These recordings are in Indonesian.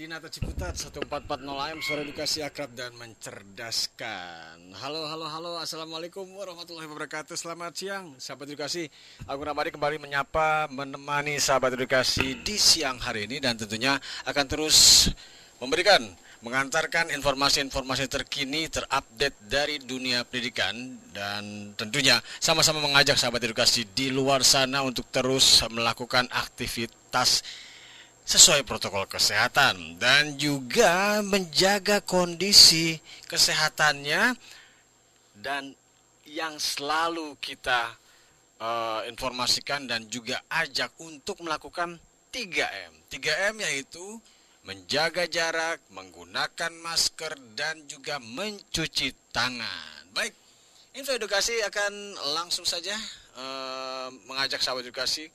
Dinata Ciputat 1440 AM Suara Edukasi Akrab dan Mencerdaskan. Halo, halo, halo. Assalamualaikum warahmatullahi wabarakatuh. Selamat siang Sahabat Edukasi. Agung Ramadi kembali menyapa Menemani sahabat edukasi di siang hari ini Dan tentunya akan terus memberikan mengantarkan informasi-informasi terkini terupdate dari dunia pendidikan dan tentunya sama-sama mengajak sahabat edukasi di luar sana untuk terus melakukan aktivitas sesuai protokol kesehatan dan juga menjaga kondisi kesehatannya dan yang selalu kita uh, informasikan dan juga ajak untuk melakukan 3M. 3M yaitu menjaga jarak, menggunakan masker, dan juga mencuci tangan. Baik, info edukasi akan langsung saja uh, mengajak sahabat edukasi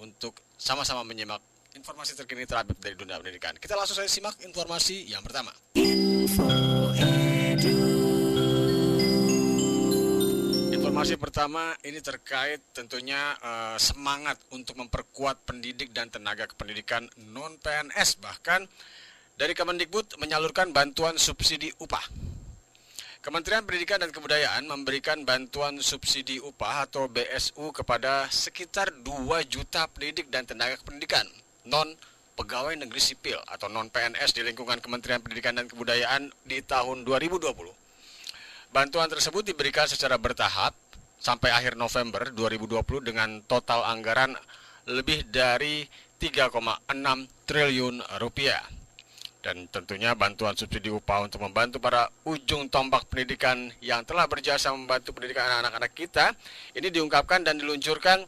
untuk sama-sama menyimak informasi terkini terupdate dari dunia pendidikan. Kita langsung saja simak informasi yang pertama. Info Informasi pertama ini terkait tentunya uh, semangat untuk memperkuat pendidik dan tenaga kependidikan non PNS bahkan dari Kemendikbud menyalurkan bantuan subsidi upah. Kementerian Pendidikan dan Kebudayaan memberikan bantuan subsidi upah atau BSU kepada sekitar 2 juta pendidik dan tenaga kependidikan non pegawai negeri sipil atau non PNS di lingkungan Kementerian Pendidikan dan Kebudayaan di tahun 2020. Bantuan tersebut diberikan secara bertahap sampai akhir November 2020 dengan total anggaran lebih dari 3,6 triliun rupiah. Dan tentunya bantuan subsidi upah untuk membantu para ujung tombak pendidikan yang telah berjasa membantu pendidikan anak-anak kita ini diungkapkan dan diluncurkan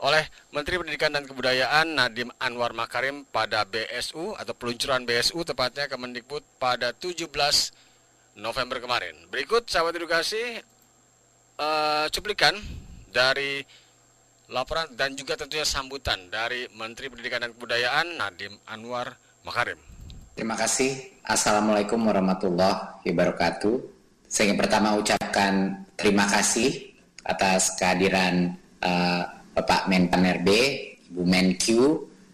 oleh Menteri Pendidikan dan Kebudayaan Nadiem Anwar Makarim pada BSU atau peluncuran BSU tepatnya Kemendikbud pada 17 November kemarin. Berikut sahabat edukasi uh, cuplikan dari laporan dan juga tentunya sambutan dari Menteri Pendidikan dan Kebudayaan Nadiem Anwar Makarim. Terima kasih. Assalamualaikum warahmatullahi wabarakatuh. Saya ingin pertama ucapkan terima kasih atas kehadiran uh, Bapak Menpan RB, Ibu Menq,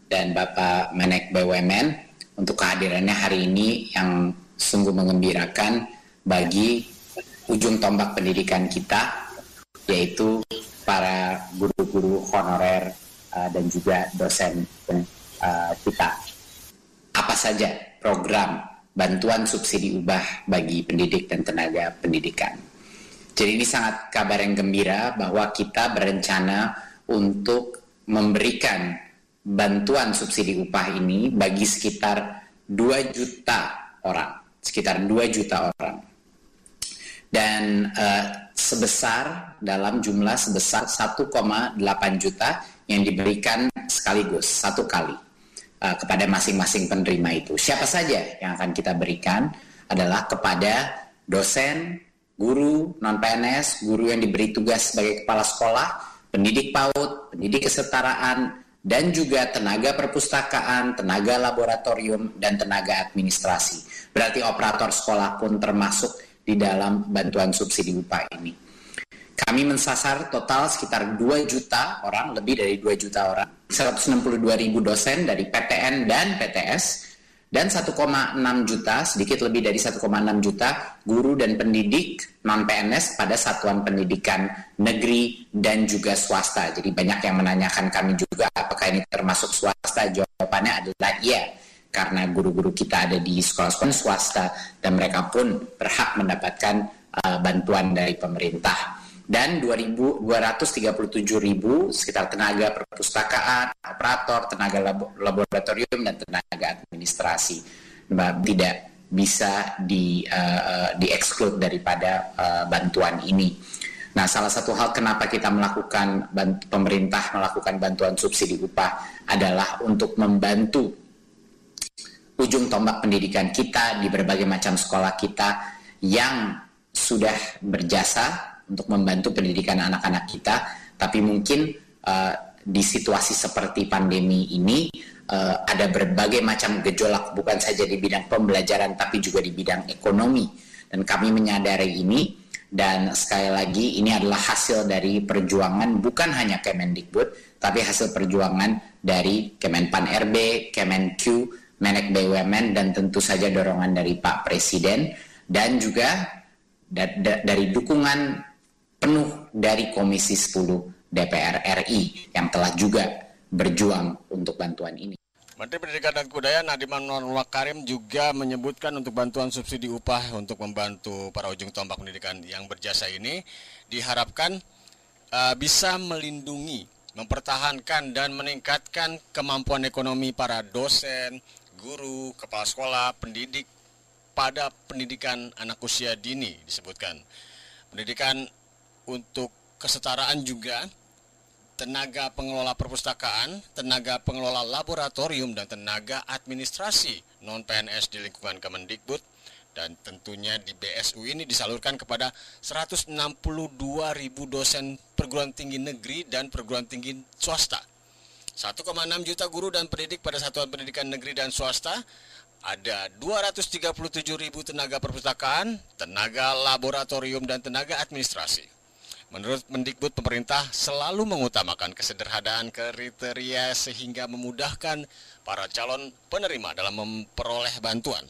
dan Bapak Menek BUMN untuk kehadirannya hari ini yang sungguh mengembirakan bagi ujung tombak pendidikan kita yaitu para guru-guru honorer uh, dan juga dosen uh, kita. Apa saja program bantuan subsidi ubah bagi pendidik dan tenaga pendidikan. Jadi ini sangat kabar yang gembira bahwa kita berencana untuk memberikan bantuan subsidi upah ini bagi sekitar 2 juta orang, sekitar 2 juta orang dan uh, sebesar dalam jumlah sebesar 1,8 juta yang diberikan sekaligus satu kali uh, kepada masing-masing penerima itu. Siapa saja yang akan kita berikan adalah kepada dosen, guru non PNS, guru yang diberi tugas sebagai kepala sekolah, pendidik PAUD, pendidik kesetaraan, dan juga tenaga perpustakaan, tenaga laboratorium, dan tenaga administrasi. Berarti operator sekolah pun termasuk di dalam bantuan subsidi upah ini. Kami mensasar total sekitar 2 juta orang, lebih dari 2 juta orang, 162 ribu dosen dari PTN dan PTS, dan 1,6 juta, sedikit lebih dari 1,6 juta guru dan pendidik non-PNS pada satuan pendidikan negeri dan juga swasta. Jadi banyak yang menanyakan kami juga apakah ini termasuk swasta, jawabannya adalah iya karena guru-guru kita ada di sekolah-sekolah swasta dan mereka pun berhak mendapatkan uh, bantuan dari pemerintah. Dan 237 ribu sekitar tenaga perpustakaan, operator, tenaga laboratorium, dan tenaga administrasi tidak bisa di uh, di exclude daripada uh, bantuan ini. Nah, salah satu hal kenapa kita melakukan pemerintah melakukan bantuan subsidi upah adalah untuk membantu ujung tombak pendidikan kita di berbagai macam sekolah kita yang sudah berjasa untuk membantu pendidikan anak-anak kita, tapi mungkin uh, di situasi seperti pandemi ini uh, ada berbagai macam gejolak bukan saja di bidang pembelajaran tapi juga di bidang ekonomi. Dan kami menyadari ini dan sekali lagi ini adalah hasil dari perjuangan bukan hanya Kemendikbud tapi hasil perjuangan dari Kemenpan RB, Kemenq, Menek BUMN dan tentu saja dorongan dari Pak Presiden dan juga da da dari dukungan penuh dari Komisi 10 DPR RI yang telah juga berjuang untuk bantuan ini. Menteri Pendidikan dan Kebudayaan Nadiem Makarim juga menyebutkan untuk bantuan subsidi upah untuk membantu para ujung tombak pendidikan yang berjasa ini diharapkan uh, bisa melindungi, mempertahankan dan meningkatkan kemampuan ekonomi para dosen, guru, kepala sekolah, pendidik pada pendidikan anak usia dini disebutkan. Pendidikan untuk kesetaraan juga tenaga pengelola perpustakaan, tenaga pengelola laboratorium, dan tenaga administrasi non-PNS di lingkungan Kemendikbud dan tentunya di BSU ini disalurkan kepada 162 ribu dosen perguruan tinggi negeri dan perguruan tinggi swasta. 1,6 juta guru dan pendidik pada satuan pendidikan negeri dan swasta, ada 237 ribu tenaga perpustakaan, tenaga laboratorium, dan tenaga administrasi. Menurut Mendikbud, pemerintah selalu mengutamakan kesederhanaan kriteria sehingga memudahkan para calon penerima dalam memperoleh bantuan.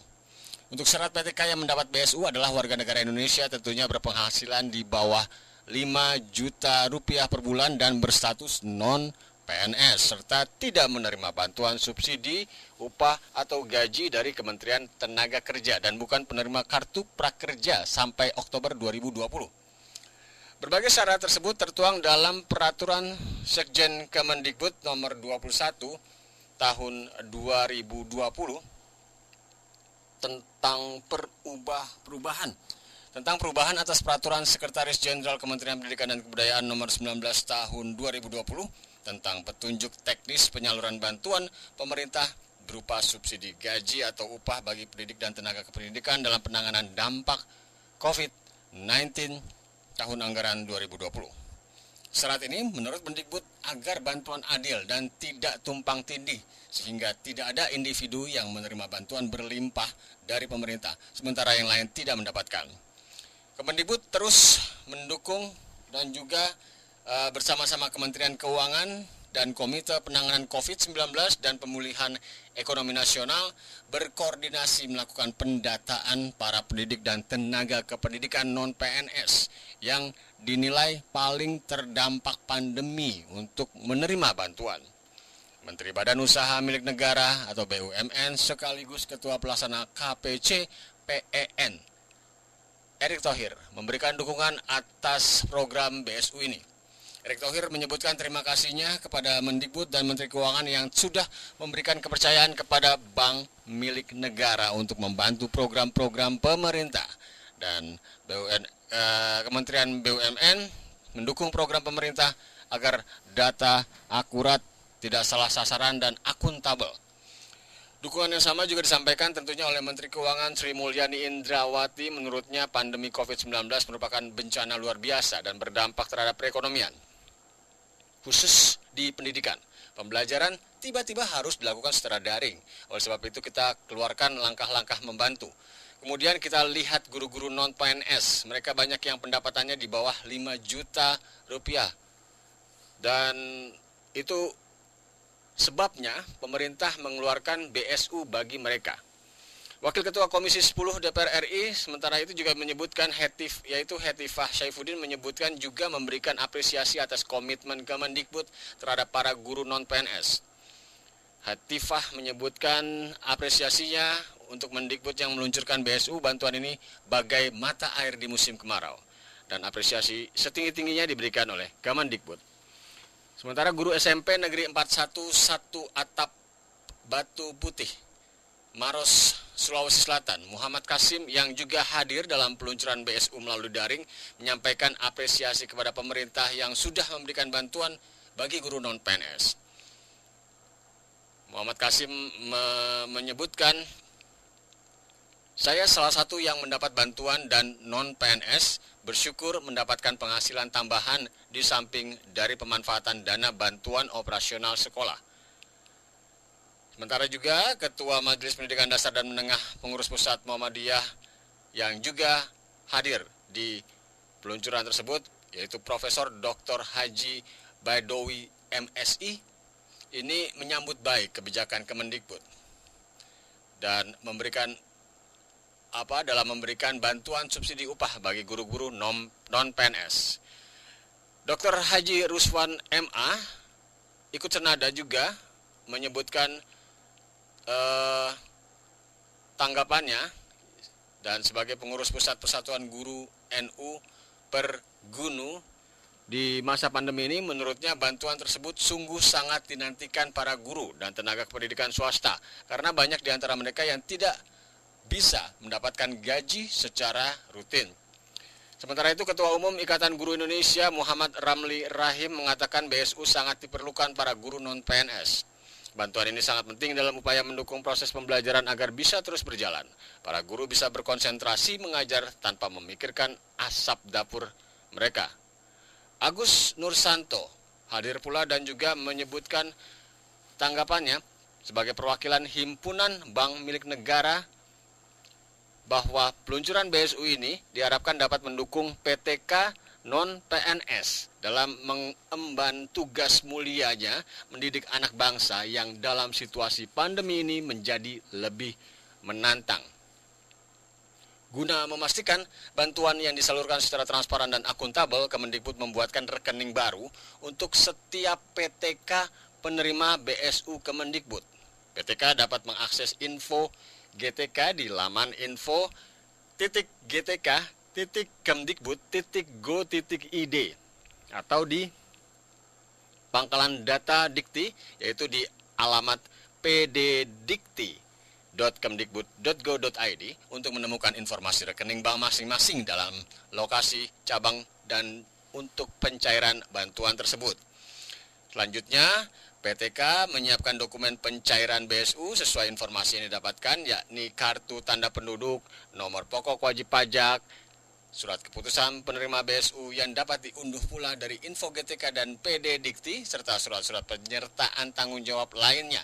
Untuk syarat PTK yang mendapat BSU adalah warga negara Indonesia tentunya berpenghasilan di bawah 5 juta rupiah per bulan dan berstatus non PNS serta tidak menerima bantuan subsidi, upah atau gaji dari Kementerian Tenaga Kerja dan bukan penerima kartu prakerja sampai Oktober 2020. Berbagai syarat tersebut tertuang dalam peraturan Sekjen Kemendikbud nomor 21 tahun 2020 tentang perubah perubahan. Tentang perubahan atas peraturan Sekretaris Jenderal Kementerian Pendidikan dan Kebudayaan nomor 19 tahun 2020 tentang petunjuk teknis penyaluran bantuan pemerintah berupa subsidi gaji atau upah bagi pendidik dan tenaga kependidikan dalam penanganan dampak COVID-19 tahun anggaran 2020. Syarat ini menurut Mendikbud agar bantuan adil dan tidak tumpang tindih sehingga tidak ada individu yang menerima bantuan berlimpah dari pemerintah sementara yang lain tidak mendapatkan. Kemendikbud terus mendukung dan juga uh, bersama-sama Kementerian Keuangan dan Komite Penanganan COVID-19 dan Pemulihan Ekonomi Nasional berkoordinasi melakukan pendataan para pendidik dan tenaga kependidikan non-PNS yang dinilai paling terdampak pandemi untuk menerima bantuan. Menteri Badan Usaha Milik Negara atau BUMN sekaligus Ketua Pelaksana KPC PEN Erick Thohir memberikan dukungan atas program BSU ini. Erick Thohir menyebutkan terima kasihnya kepada Mendikbud dan Menteri Keuangan yang sudah memberikan kepercayaan kepada bank milik negara untuk membantu program-program pemerintah dan BUN, eh, Kementerian BUMN mendukung program pemerintah agar data akurat, tidak salah sasaran dan akuntabel. Dukungan yang sama juga disampaikan tentunya oleh Menteri Keuangan Sri Mulyani Indrawati. Menurutnya pandemi COVID-19 merupakan bencana luar biasa dan berdampak terhadap perekonomian khusus di pendidikan. Pembelajaran tiba-tiba harus dilakukan secara daring. Oleh sebab itu kita keluarkan langkah-langkah membantu. Kemudian kita lihat guru-guru non-PNS. Mereka banyak yang pendapatannya di bawah 5 juta rupiah. Dan itu sebabnya pemerintah mengeluarkan BSU bagi mereka. Wakil Ketua Komisi 10 DPR RI sementara itu juga menyebutkan Hetif yaitu Hetifah Syaifuddin menyebutkan juga memberikan apresiasi atas komitmen Kemendikbud terhadap para guru non PNS. Hetifah menyebutkan apresiasinya untuk Mendikbud yang meluncurkan BSU bantuan ini bagai mata air di musim kemarau dan apresiasi setinggi-tingginya diberikan oleh Kemendikbud. Sementara guru SMP Negeri 41 satu atap Batu Putih Maros Sulawesi Selatan, Muhammad Kasim yang juga hadir dalam peluncuran BSU melalui daring menyampaikan apresiasi kepada pemerintah yang sudah memberikan bantuan bagi guru non-PNS. Muhammad Kasim me menyebutkan saya salah satu yang mendapat bantuan dan non PNS bersyukur mendapatkan penghasilan tambahan di samping dari pemanfaatan dana bantuan operasional sekolah. Sementara juga Ketua Majelis Pendidikan Dasar dan Menengah Pengurus Pusat Muhammadiyah yang juga hadir di peluncuran tersebut yaitu Profesor Dr. Haji Baidowi MSI ini menyambut baik kebijakan Kemendikbud dan memberikan apa dalam memberikan bantuan subsidi upah bagi guru-guru non, PNS. Dr. Haji Ruswan MA ikut senada juga menyebutkan eh, tanggapannya dan sebagai pengurus pusat Persatuan Guru NU per Gunu di masa pandemi ini menurutnya bantuan tersebut sungguh sangat dinantikan para guru dan tenaga pendidikan swasta karena banyak di antara mereka yang tidak bisa mendapatkan gaji secara rutin. Sementara itu Ketua Umum Ikatan Guru Indonesia Muhammad Ramli Rahim mengatakan BSU sangat diperlukan para guru non-PNS. Bantuan ini sangat penting dalam upaya mendukung proses pembelajaran agar bisa terus berjalan. Para guru bisa berkonsentrasi mengajar tanpa memikirkan asap dapur mereka. Agus Nursanto hadir pula dan juga menyebutkan tanggapannya sebagai perwakilan Himpunan Bank Milik Negara bahwa peluncuran BSU ini diharapkan dapat mendukung PTK non-PNS dalam mengemban tugas mulianya mendidik anak bangsa yang dalam situasi pandemi ini menjadi lebih menantang. Guna memastikan bantuan yang disalurkan secara transparan dan akuntabel, Kemendikbud membuatkan rekening baru untuk setiap PTK penerima BSU Kemendikbud. PTK dapat mengakses info GTK di laman info titik titik Kemdikbud titik go titik ID atau di pangkalan data dikti yaitu di alamat pddikti.kemdikbud.go.id untuk menemukan informasi rekening bank masing-masing dalam lokasi cabang dan untuk pencairan bantuan tersebut. Selanjutnya, PTK menyiapkan dokumen pencairan BSU sesuai informasi yang didapatkan yakni kartu tanda penduduk, nomor pokok wajib pajak, surat keputusan penerima BSU yang dapat diunduh pula dari info GTK dan PD Dikti serta surat-surat penyertaan tanggung jawab lainnya.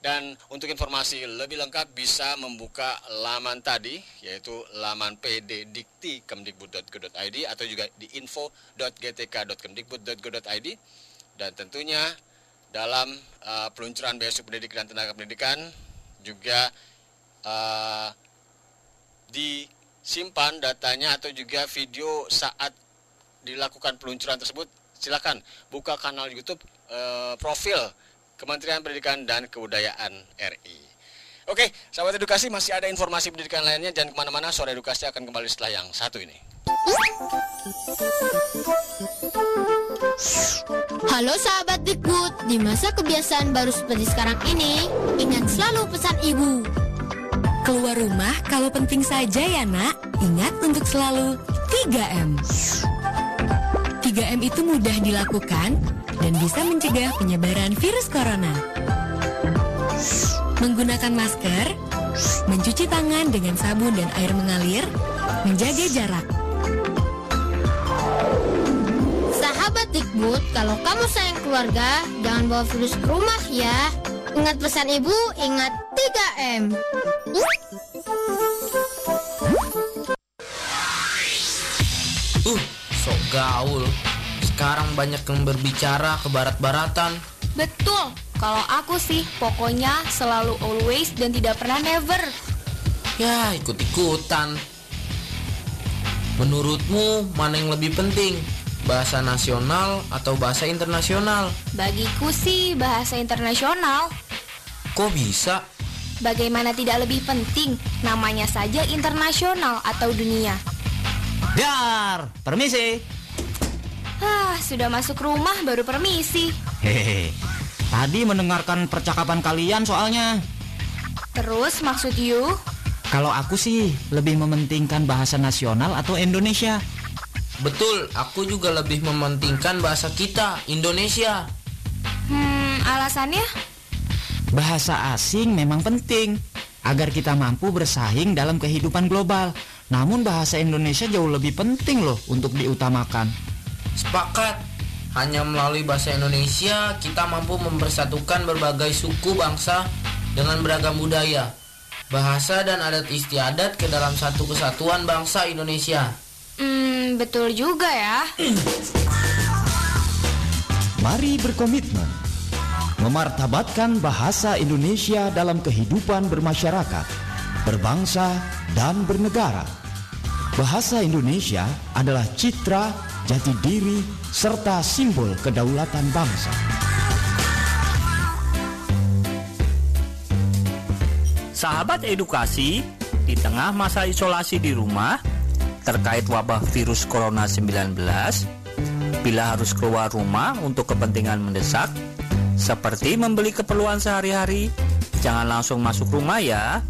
Dan untuk informasi lebih lengkap bisa membuka laman tadi yaitu laman PD Dikti kemdikbud.go.id atau juga di info.gtk.kemdikbud.go.id dan tentunya dalam uh, peluncuran BSU Pendidikan dan Tenaga Pendidikan juga uh, disimpan datanya atau juga video saat dilakukan peluncuran tersebut silakan buka kanal YouTube uh, profil Kementerian Pendidikan dan Kebudayaan RI. Oke, sahabat edukasi masih ada informasi pendidikan lainnya dan ke mana-mana sore edukasi akan kembali setelah yang satu ini. Halo sahabat Dikbud, di masa kebiasaan baru seperti sekarang ini, ingat selalu pesan ibu. Keluar rumah kalau penting saja ya nak, ingat untuk selalu 3M. 3M itu mudah dilakukan dan bisa mencegah penyebaran virus corona. Menggunakan masker, mencuci tangan dengan sabun dan air mengalir, menjaga jarak. Sahabat Dikbud, kalau kamu sayang keluarga, jangan bawa virus ke rumah ya. Ingat pesan ibu, ingat 3M. Uh, sok gaul. Sekarang banyak yang berbicara ke barat-baratan. Betul, kalau aku sih pokoknya selalu always dan tidak pernah never. Ya, ikut-ikutan. Menurutmu mana yang lebih penting? Bahasa nasional atau bahasa internasional? Bagiku sih bahasa internasional. Kok bisa? Bagaimana tidak lebih penting? Namanya saja internasional atau dunia. Dar, permisi. Ah, sudah masuk rumah baru permisi. Hehehe. Tadi mendengarkan percakapan kalian soalnya. Terus maksud you? Kalau aku sih lebih mementingkan bahasa nasional atau Indonesia. Betul, aku juga lebih mementingkan bahasa kita, Indonesia. Hmm, alasannya? Bahasa asing memang penting agar kita mampu bersaing dalam kehidupan global. Namun bahasa Indonesia jauh lebih penting loh untuk diutamakan. Sepakat. Hanya melalui bahasa Indonesia kita mampu mempersatukan berbagai suku bangsa dengan beragam budaya, bahasa dan adat istiadat ke dalam satu kesatuan bangsa Indonesia. Hmm, betul juga ya. Mari berkomitmen memartabatkan bahasa Indonesia dalam kehidupan bermasyarakat, berbangsa, dan bernegara. Bahasa Indonesia adalah citra, jati diri, serta simbol kedaulatan bangsa. Sahabat edukasi, di tengah masa isolasi di rumah terkait wabah virus corona 19, bila harus keluar rumah untuk kepentingan mendesak, seperti membeli keperluan sehari-hari, jangan langsung masuk rumah ya.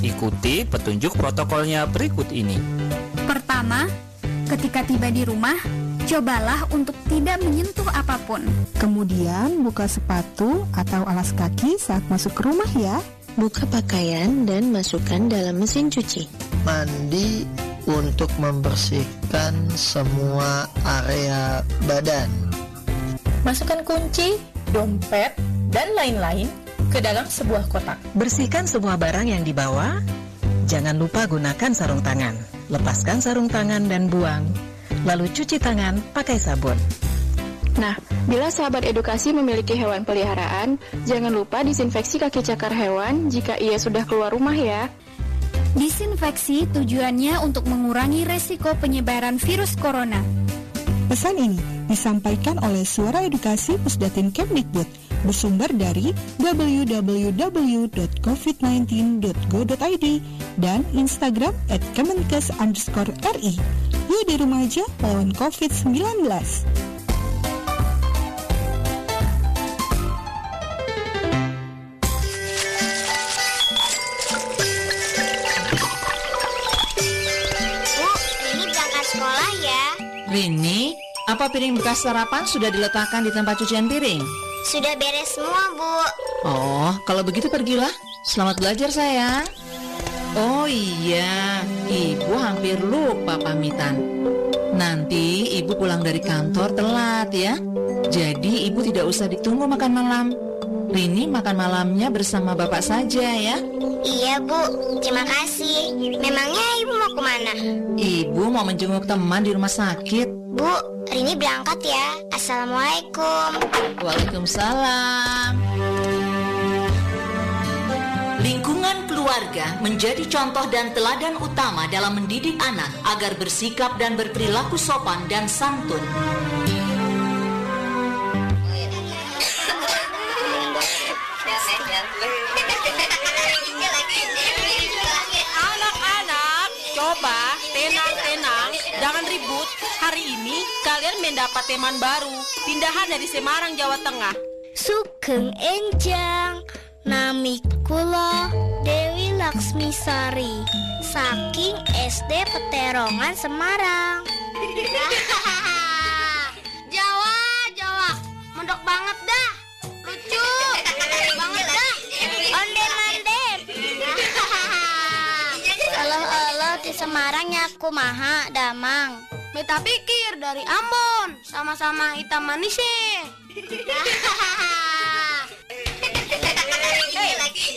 Ikuti petunjuk protokolnya berikut ini. Pertama, ketika tiba di rumah, cobalah untuk tidak menyentuh apa pun. Kemudian buka sepatu atau alas kaki saat masuk ke rumah ya. Buka pakaian dan masukkan dalam mesin cuci. Mandi untuk membersihkan semua area badan. Masukkan kunci, dompet, dan lain-lain ke dalam sebuah kotak. Bersihkan semua barang yang dibawa. Jangan lupa gunakan sarung tangan. Lepaskan sarung tangan dan buang. Lalu cuci tangan pakai sabun. Nah, bila sahabat edukasi memiliki hewan peliharaan, jangan lupa disinfeksi kaki cakar hewan jika ia sudah keluar rumah ya. Disinfeksi tujuannya untuk mengurangi resiko penyebaran virus corona. Pesan ini disampaikan oleh Suara Edukasi Pusdatin Kemdikbud bersumber dari www.covid19.go.id dan Instagram at Kemenkes underscore RI. Yuk di rumah aja lawan COVID-19. Rini, apa piring bekas sarapan sudah diletakkan di tempat cucian piring? Sudah beres semua, Bu. Oh, kalau begitu pergilah. Selamat belajar, sayang. Oh iya, ibu hampir lupa pamitan. Nanti ibu pulang dari kantor telat ya. Jadi ibu tidak usah ditunggu makan malam. Rini makan malamnya bersama bapak saja ya. Iya, Bu. Terima kasih. Memangnya ibu mau ke mana? Ibu mau menjenguk teman di rumah sakit. Bu, Rini berangkat ya. Assalamualaikum. Waalaikumsalam. Lingkungan keluarga menjadi contoh dan teladan utama dalam mendidik anak agar bersikap dan berperilaku sopan dan santun. Coba tenang-tenang, jangan ribut. Hari ini kalian mendapat teman baru, pindahan dari Semarang, Jawa Tengah. Sugeng enjang, nami kula Dewi Laksmi Sari, saking SD Peterongan Semarang. Jawa, Jawa, mondok banget dah, alah di Semarang ya kumaha damang. Beta pikir dari Ambon, sama-sama hitam manis sih.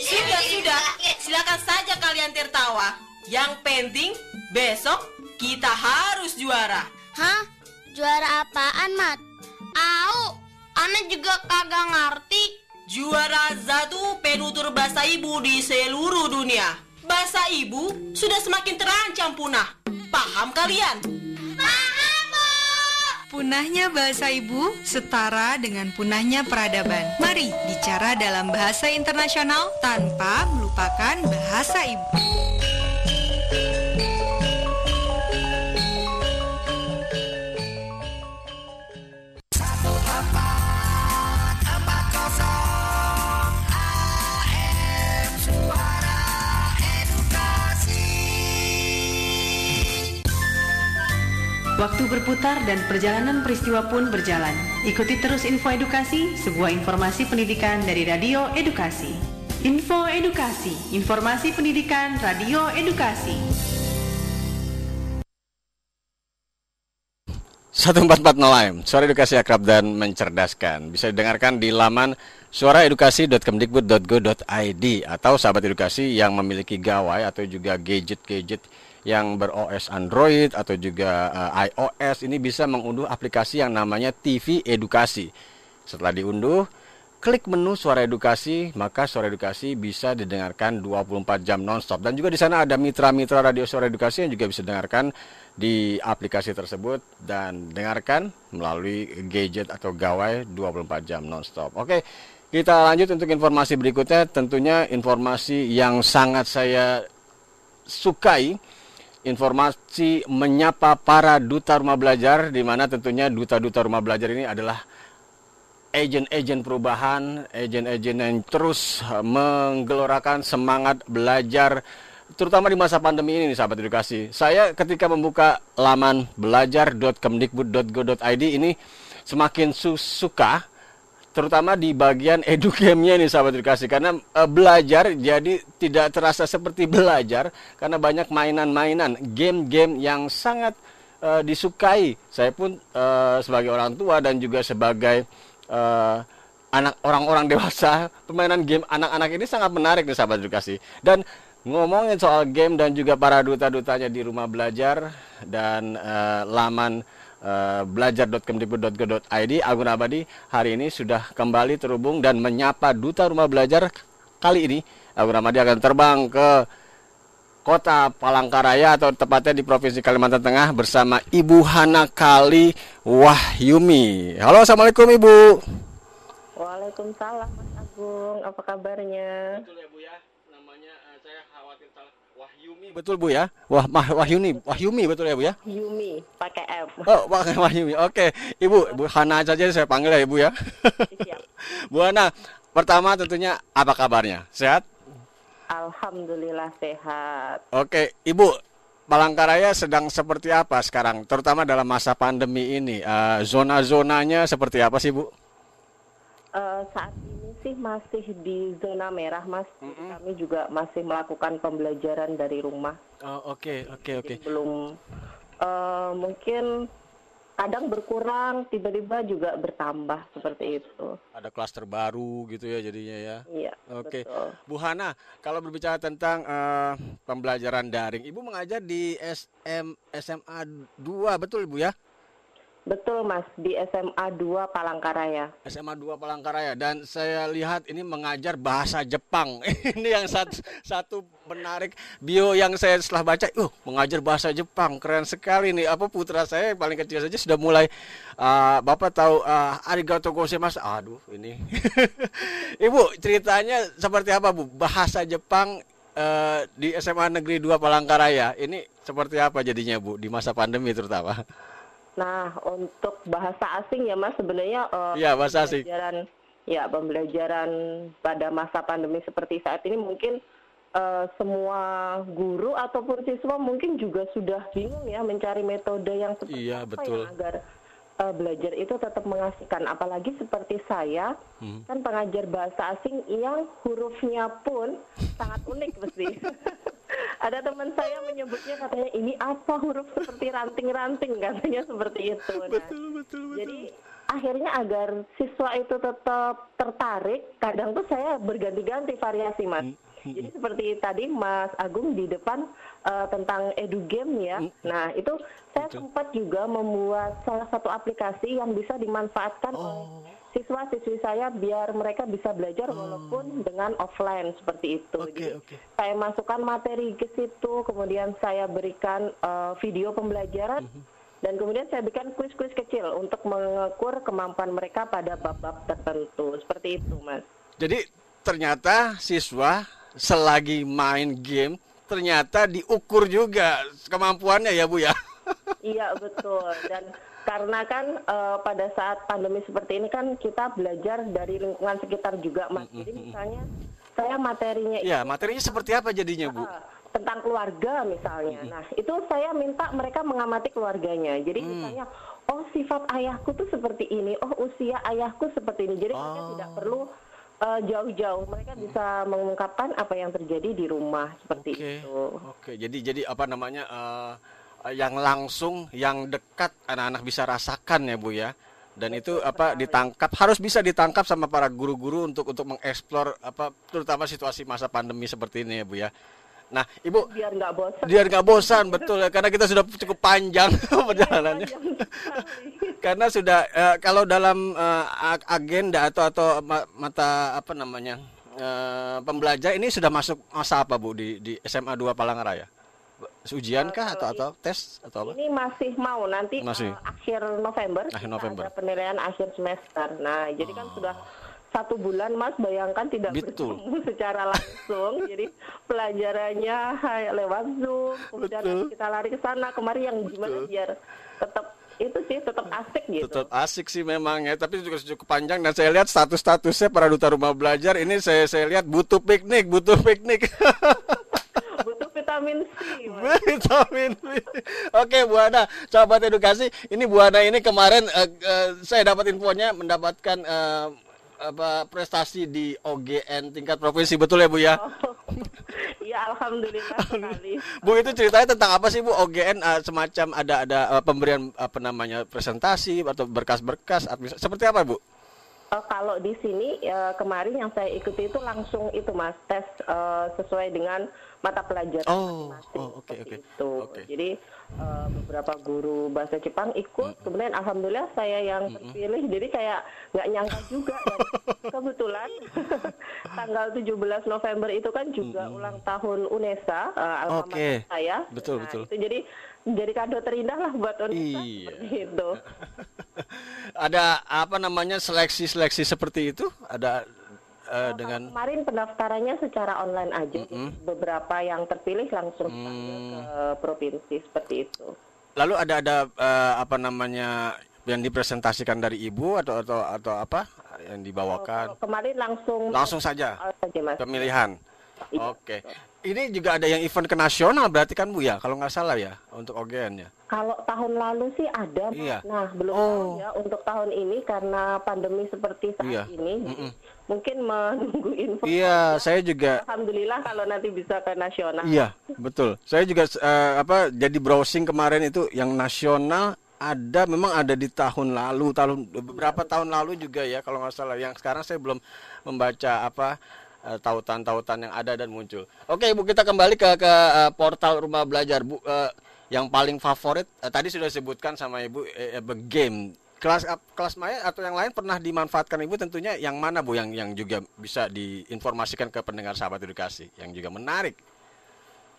Sudah, sudah, silakan saja kalian tertawa. Yang penting besok kita harus juara. Hah? Juara apaan, Mat? Au, aneh juga kagak ngerti. Juara satu penutur bahasa ibu di seluruh dunia. Bahasa ibu sudah semakin terancam punah. Paham kalian? Punahnya bahasa ibu setara dengan punahnya peradaban. Mari bicara dalam bahasa internasional tanpa melupakan bahasa ibu. Waktu berputar dan perjalanan peristiwa pun berjalan. Ikuti terus info edukasi, sebuah informasi pendidikan dari Radio Edukasi. Info Edukasi, informasi pendidikan Radio Edukasi. 1440 AM, suara edukasi akrab dan mencerdaskan. Bisa didengarkan di laman suaraedukasi.kemdikbud.go.id atau sahabat edukasi yang memiliki gawai atau juga gadget-gadget yang ber-OS Android atau juga uh, iOS ini bisa mengunduh aplikasi yang namanya TV Edukasi. Setelah diunduh, klik menu suara edukasi, maka suara edukasi bisa didengarkan 24 jam nonstop. Dan juga di sana ada mitra-mitra radio suara edukasi yang juga bisa didengarkan di aplikasi tersebut dan dengarkan melalui gadget atau gawai 24 jam nonstop. Oke, kita lanjut untuk informasi berikutnya. Tentunya informasi yang sangat saya sukai informasi menyapa para duta rumah belajar di mana tentunya duta-duta rumah belajar ini adalah agen-agen perubahan, agen-agen yang terus menggelorakan semangat belajar terutama di masa pandemi ini nih sahabat edukasi. Saya ketika membuka laman belajar.kemdikbud.go.id ini semakin su suka terutama di bagian edukemnya nih sahabat edukasi karena e, belajar jadi tidak terasa seperti belajar karena banyak mainan-mainan game-game yang sangat e, disukai. Saya pun e, sebagai orang tua dan juga sebagai e, anak orang-orang dewasa permainan game anak-anak ini sangat menarik nih sahabat edukasi dan ngomongin soal game dan juga para duta-dutanya di rumah belajar dan e, laman Uh, belajar.kemdikbud.go.id Agun Abadi hari ini sudah kembali terhubung dan menyapa duta rumah belajar kali ini Agun Abadi akan terbang ke kota Palangkaraya atau tepatnya di Provinsi Kalimantan Tengah bersama Ibu Hana Kali Wahyumi. Halo, Assalamualaikum Ibu. Waalaikumsalam Mas Agung, apa kabarnya? Betul ya Bu ya, namanya uh, saya khawatir salah Wahyumi betul Bu ya? Wah, Mah Wahyuni, Wahyumi betul ya Bu ya? Yumi, pakai M. Oh, pakai Wahyumi. Oke, Ibu, Bu Hana saja saya panggil ya Ibu ya. Bu Hana, pertama tentunya apa kabarnya? Sehat? Alhamdulillah sehat. Oke, Ibu, Palangkaraya sedang seperti apa sekarang, terutama dalam masa pandemi ini? Uh, zona-zonanya seperti apa sih, Bu? Uh, saat ini sih masih di zona merah, Mas. Mm -hmm. Kami juga masih melakukan pembelajaran dari rumah. Oh, oke, okay, oke, okay, oke. Okay. Belum uh, mungkin kadang berkurang, tiba-tiba juga bertambah seperti itu. Ada klaster baru gitu ya jadinya ya. Iya. Oke. Bu Hana, kalau berbicara tentang uh, pembelajaran daring, Ibu mengajar di SM SMA 2, betul Ibu ya? Betul Mas, di SMA 2 Palangkaraya. SMA 2 Palangkaraya dan saya lihat ini mengajar bahasa Jepang. ini yang satu, satu menarik bio yang saya setelah baca, uh mengajar bahasa Jepang, keren sekali nih. Apa putra saya yang paling kecil saja sudah mulai uh, Bapak tahu uh, arigato gozaimasu. Aduh, ini. Ibu, ceritanya seperti apa, Bu? Bahasa Jepang uh, di SMA Negeri 2 Palangkaraya. Ini seperti apa jadinya, Bu, di masa pandemi terutama? Nah, untuk bahasa asing ya Mas sebenarnya uh, ya, bahasa asing. pembelajaran ya pembelajaran pada masa pandemi seperti saat ini mungkin uh, semua guru ataupun siswa mungkin juga sudah bingung ya mencari metode yang seperti iya, apa betul. yang agar uh, belajar itu tetap mengasihkan apalagi seperti saya hmm. kan pengajar bahasa asing yang hurufnya pun sangat unik mesti ada teman saya menyebutnya katanya ini apa huruf seperti ranting-ranting katanya seperti itu nah, betul, betul, betul. jadi akhirnya agar siswa itu tetap tertarik kadang tuh saya berganti-ganti variasi mas hmm. Jadi seperti tadi Mas Agung di depan uh, tentang edu game ya. Hmm. Nah itu saya Betul. sempat juga membuat salah satu aplikasi yang bisa dimanfaatkan oh. oleh siswa-siswi saya biar mereka bisa belajar oh. walaupun dengan offline seperti itu. Okay, Jadi okay. saya masukkan materi ke situ, kemudian saya berikan uh, video pembelajaran. Mm -hmm. Dan kemudian saya berikan kuis-kuis kecil untuk mengukur kemampuan mereka pada bab-bab tertentu. Seperti itu, Mas. Jadi ternyata siswa selagi main game ternyata diukur juga kemampuannya ya Bu ya. iya betul dan karena kan uh, pada saat pandemi seperti ini kan kita belajar dari lingkungan sekitar juga mas. Jadi misalnya saya materinya Iya, materinya seperti apa jadinya Bu? Uh, tentang keluarga misalnya. Nah, itu saya minta mereka mengamati keluarganya. Jadi Hmm. misalnya, oh sifat ayahku tuh seperti ini, oh usia ayahku seperti ini. Jadi mereka Oh. tidak perlu uh, jauh-jauh. Mereka bisa mengungkapkan apa yang terjadi di rumah seperti Oke. itu. Oke, jadi jadi apa namanya eh, yang langsung, yang dekat anak-anak bisa rasakan ya bu ya. Dan itu apa ditangkap harus bisa ditangkap sama para guru-guru untuk untuk mengeksplor apa terutama situasi masa pandemi seperti ini ya bu ya. Nah ibu Biar nggak bosan. biar nggak bosan betul ya karena kita sudah cukup panjang perjalanannya. karena sudah eh, kalau dalam eh, ag- agenda atau atau ma- mata apa namanya eh, pembelajar ini sudah masuk masa apa bu di di SMA 2 Palangaraya? Ujian kah atau atau tes atau apa? Ini masih mau nanti Masih. uh, akhir November, Akhir November. ada penilaian akhir semester. Nah, jadi kan sudah satu bulan Mas bayangkan tidak Betul. bertemu secara langsung. jadi pelajarannya hai- lewat Zoom, kemudian Betul. kita lari ke sana kemari yang gimana biar tetap itu sih tetap asik gitu. Tetap asik sih memang ya, tapi juga cukup panjang dan saya lihat status-statusnya para duta rumah belajar ini saya saya lihat butuh piknik, butuh piknik. Butuh vitamin C. Vitamin C. Oke Bu Ana, sahabat edukasi, ini Bu Ana ini kemarin eh, eh, saya dapat infonya mendapatkan eh, apa prestasi di OGN tingkat provinsi betul ya Bu ya? Iya, alhamdulillah sekali. Bu itu ceritanya tentang apa sih Bu OGN eh, semacam ada ada eh, pemberian apa namanya presentasi atau berkas-berkas seperti apa Bu? Eh, kalau di sini eh, kemarin yang saya ikuti itu langsung itu mas tes eh, sesuai dengan mata pelajaran Oh, masing-masing. oh oke oke. itu. Jadi eh, beberapa guru bahasa Jepang ikut, kemudian alhamdulillah saya yang terpilih. Jadi kayak nggak nyangka juga. Dan kebetulan tanggal 17 November itu kan juga ulang tahun UNESA, alma Oke. mater saya. Betul, Nah, betul. Itu jadi jadi kado terindah lah buat UNESA Iya. seperti itu. Ada apa namanya seleksi-seleksi seperti itu? Ada eh, dengan Kemarin pendaftarannya secara online aja, jadi beberapa yang terpilih langsung Hmm. ke provinsi seperti itu. lalu ada ada eh, apa namanya yang dipresentasikan dari ibu atau atau atau apa yang dibawakan? Kemarin langsung Langsung saja Oh, saja, Mas. pemilihan. Oke. Ini juga ada yang event ke nasional berarti kan Bu ya, kalau nggak salah ya untuk OGN ya. Kalau tahun lalu sih ada. Iya. nah belum tahu ya untuk tahun ini karena pandemi seperti saat Iya. ini, jadi mungkin menunggu info. Iya, saya juga Alhamdulillah kalau nanti bisa ke nasional. Iya, betul. Saya juga eh, apa jadi browsing kemarin itu yang nasional ada memang ada di tahun lalu, tahun beberapa tahun lalu juga ya kalau nggak salah. Yang sekarang saya belum membaca apa tautan-tautan yang ada dan muncul. Oke, Ibu kita kembali ke ke eh, portal Rumah Belajar, Bu. Eh, yang paling favorit eh, tadi sudah disebutkan sama Ibu eh, eh, game. Kelas ap- kelas maya atau yang lain pernah dimanfaatkan Ibu tentunya yang mana Bu yang yang juga bisa diinformasikan ke pendengar sahabat edukasi yang juga menarik.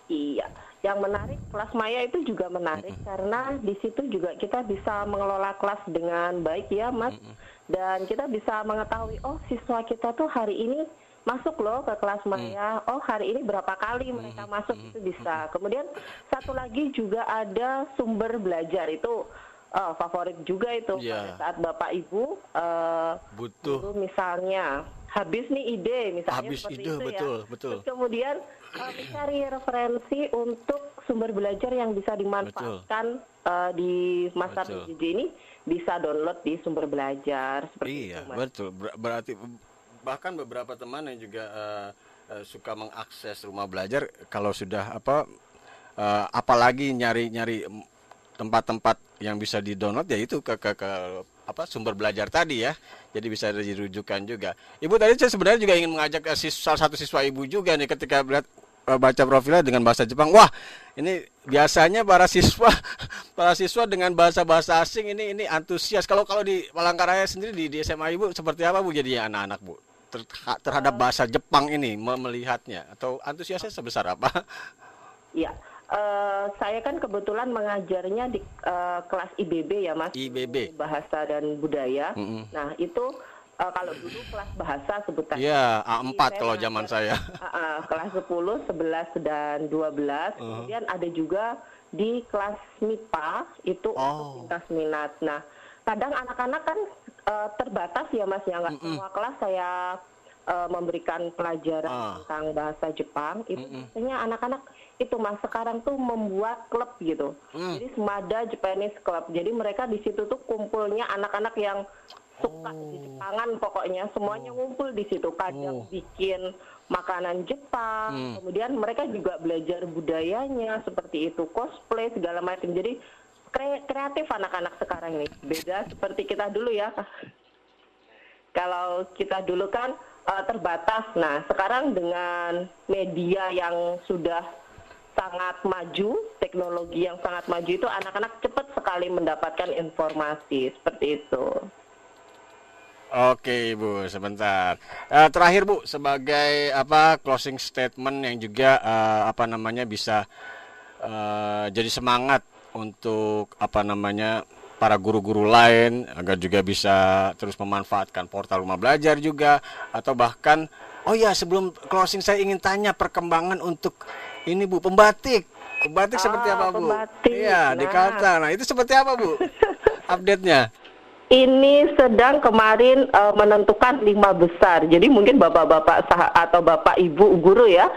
Iya, yang menarik kelas maya itu juga menarik karena di situ juga kita bisa mengelola kelas dengan baik ya, Mas. Dan kita bisa mengetahui oh siswa kita tuh hari ini masuk loh ke kelas maya. Oh, hari ini berapa kali mereka masuk itu bisa. Kemudian satu lagi juga ada sumber belajar itu eh, favorit juga itu Iya. pada saat Bapak Ibu eh, Butuh. guru misalnya habis nih ide misalnya Habis seperti ide, itu betul, ya. betul. Terus kemudian uh, mencari referensi untuk sumber belajar yang bisa dimanfaatkan uh, di masa. PJJ ini bisa download di sumber belajar seperti Iya, itu Mas. betul. Ber- berarti bahkan beberapa teman yang juga eh, eh, suka mengakses rumah belajar kalau sudah apa eh, apalagi nyari-nyari tempat-tempat yang bisa di-download ya itu ke ke, ke apa sumber belajar tadi ya. Jadi bisa dirujukan juga. Ibu tadi saya sebenarnya juga ingin mengajak eh, sis- salah satu siswa ibu juga nih ketika melihat baca profilnya dengan bahasa Jepang. Wah, ini biasanya para siswa para siswa dengan bahasa-bahasa asing ini ini antusias. Kalau kalau di Palangkaraya sendiri di, di SMA Ibu seperti apa Bu jadi anak-anak Bu? Ter- terhadap bahasa Jepang ini me- melihatnya atau antusiasnya sebesar apa? Iya. Eh, saya kan kebetulan mengajarnya di eh, kelas IBB ya Mas. IBB. Bahasa dan budaya. Mm-mm. Nah, itu eh, kalau dulu kelas bahasa sebutannya. Iya, Jadi A4 saya kalau zaman saya. uh, uh, kelas 10, 11 dan 12. Uh-huh. Kemudian ada juga di kelas MIPA itu Oh. untuk lintas minat. Nah, kadang anak-anak kan eh, terbatas ya Mas ya nggak Mm-mm. semua kelas saya eh, memberikan pelajaran Ah. tentang bahasa Jepang itu Mm-mm. biasanya anak-anak itu mas sekarang tuh membuat klub gitu Mm. jadi semada Japanese Club jadi mereka di situ tuh kumpulnya anak-anak yang suka di Jepangan pokoknya semuanya ngumpul di situ kadang Oh. bikin makanan Jepang Hmm. kemudian mereka juga belajar budayanya seperti itu cosplay segala macam jadi kreatif anak-anak sekarang ini. Beda seperti kita dulu ya. Kalau kita dulu kan eh, terbatas. Nah sekarang dengan media yang sudah sangat maju teknologi yang sangat maju itu anak-anak cepat sekali mendapatkan informasi. Seperti itu. Oke Ibu, sebentar. Eh, terakhir Bu, sebagai apa closing statement yang juga eh, apa namanya bisa eh, jadi semangat untuk apa namanya para guru-guru lain agar juga bisa terus memanfaatkan portal rumah belajar juga atau bahkan oh ya sebelum closing saya ingin tanya perkembangan untuk ini Bu pembatik. Pembatik seperti Ah, apa Bu? pembatik. Iya, di Nah. Kalteng. Nah, itu seperti apa Bu? Update-nya. ini sedang kemarin eh, menentukan lima besar. Jadi mungkin bapak-bapak atau bapak ibu guru ya,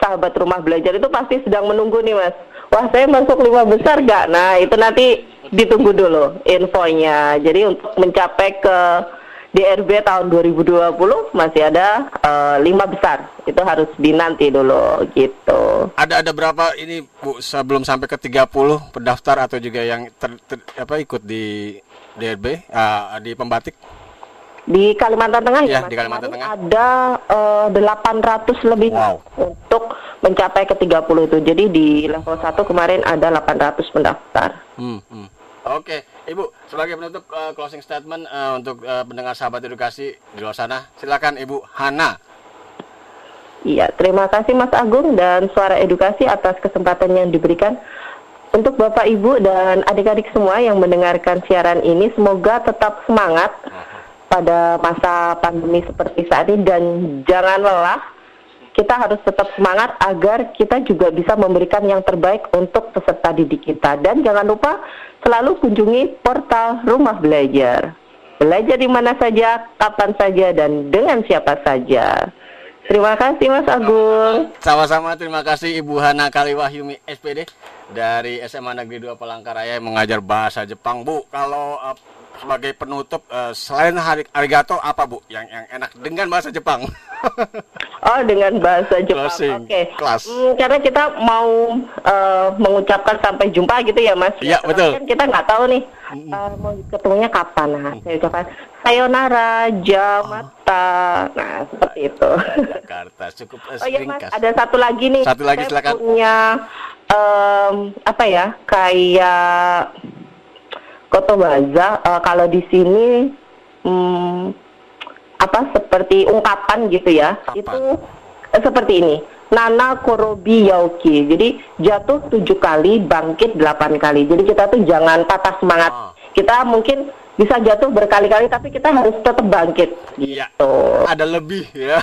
sahabat rumah belajar itu pasti sedang menunggu nih mas. Wah saya masuk lima besar gak? Nah itu nanti ditunggu dulu infonya. Jadi untuk mencapai ke DRB tahun 2020 masih ada eh, lima besar. Itu harus dinanti dulu gitu. Ada ada berapa ini Bu sebelum sampai ke 30 pendaftar atau juga yang ter, ter- apa ikut di DRB ah, di pembatik? Di Kalimantan Tengah Ya, ya, Mas, di Kalimantan Tengah. ada eh, 800 lebih Wow. untuk mencapai ke 30 itu. Jadi di level 1 kemarin ada 800 pendaftar. Hmm, hmm. Oke, Ibu sebagai penutup eh, closing statement eh, untuk eh, pendengar sahabat edukasi di luar sana, silakan Ibu Hana. Iya, terima kasih Mas Agung dan Suara Edukasi atas kesempatan yang diberikan. Untuk Bapak Ibu dan adik-adik semua yang mendengarkan siaran ini, semoga tetap semangat pada masa pandemi seperti saat ini dan jangan lelah. Kita harus tetap semangat agar kita juga bisa memberikan yang terbaik untuk peserta didik kita. Dan jangan lupa selalu kunjungi portal Rumah Belajar. Belajar di mana saja, kapan saja, dan dengan siapa saja. Terima kasih Mas Agung. Sama-sama terima kasih Ibu Hana Kaliwahyumi SPD dari SMA Negeri 2 Palangkaraya mengajar bahasa Jepang. Bu, kalau eh, sebagai penutup eh, selain hari arigato apa Bu yang yang enak dengan bahasa Jepang? Oh, dengan bahasa Jepang. Oke. kelas. Hmm, karena kita mau eh, mengucapkan sampai jumpa gitu ya, Mas. Iya, betul. Kan kita nggak tahu nih eh, mau ketemunya kapan. Nah, saya ucapkan sayonara, jamata. Nah, seperti itu. Jakarta cukup Oh iya, Mas, ada satu lagi nih. Satu lagi, saya silakan. punya em, apa ya? Kayak kotobaza eh, kalau di sini hmm, apa seperti ungkapan gitu ya. Itu eh, seperti ini. Nana Korobi Yauki. Jadi jatuh tujuh kali, bangkit delapan kali. Jadi kita tuh jangan patah semangat. Ah. Kita mungkin bisa jatuh berkali-kali, tapi kita harus tetap bangkit. Iya. Gitu. Ada lebih ya.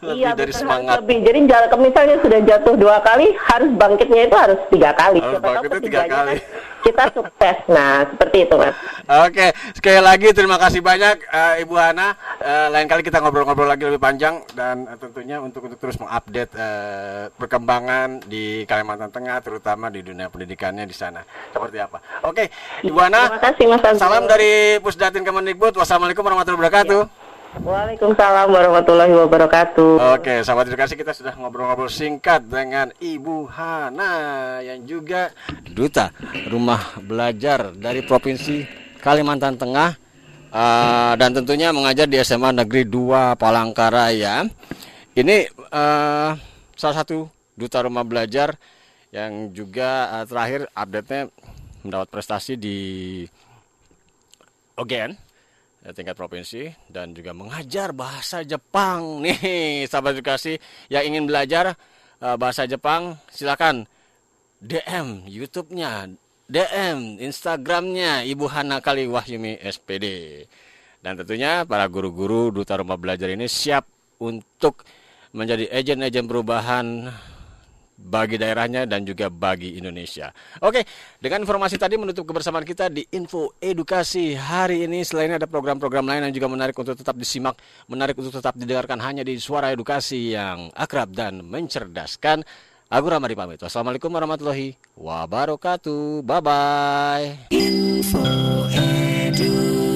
Lebih Iya, dari semangat. lebih. Jadi misalnya sudah jatuh dua kali, harus bangkitnya itu harus tiga kali. Harus Siapa bangkitnya tiga ketiganya kali. kan kita sukses. Nah, seperti itu mas. Oke, sekali lagi terima kasih banyak eh, Ibu Hana. Eh, lain kali kita ngobrol-ngobrol lagi lebih panjang dan eh, tentunya untuk untuk terus mengupdate eh, perkembangan di Kalimantan Tengah, terutama di dunia pendidikannya di sana. Seperti apa? Oke, Ibu Hana. Terima kasih mas. Salam dari Pusdatin Kemendikbud. Wassalamualaikum warahmatullahi wabarakatuh. Waalaikumsalam warahmatullahi wabarakatuh. Oke, sahabat edukasi kita sudah ngobrol-ngobrol singkat dengan Ibu Hana yang juga duta rumah belajar dari provinsi Kalimantan Tengah eh, dan tentunya mengajar di SMA Negeri 2 Palangkaraya. Ini eh, salah satu duta rumah belajar yang juga eh, terakhir update-nya mendapat prestasi di OGN tingkat provinsi dan juga mengajar bahasa Jepang. Nih sahabat edukasi yang ingin belajar eh, bahasa Jepang silakan DM YouTube-nya DM Instagramnya Ibu Hana Kali Wahyumi SPD dan tentunya para guru-guru duta rumah belajar ini siap untuk menjadi agen-agen perubahan bagi daerahnya dan juga bagi Indonesia. Oke, dengan informasi tadi menutup kebersamaan kita di Info Edukasi hari ini. Selain ada program-program lain yang juga menarik untuk tetap disimak, menarik untuk tetap didengarkan hanya di Suara Edukasi yang akrab dan mencerdaskan. Aku Ramadi pamit. Wassalamualaikum warahmatullahi wabarakatuh. Bye-bye. Info Edu.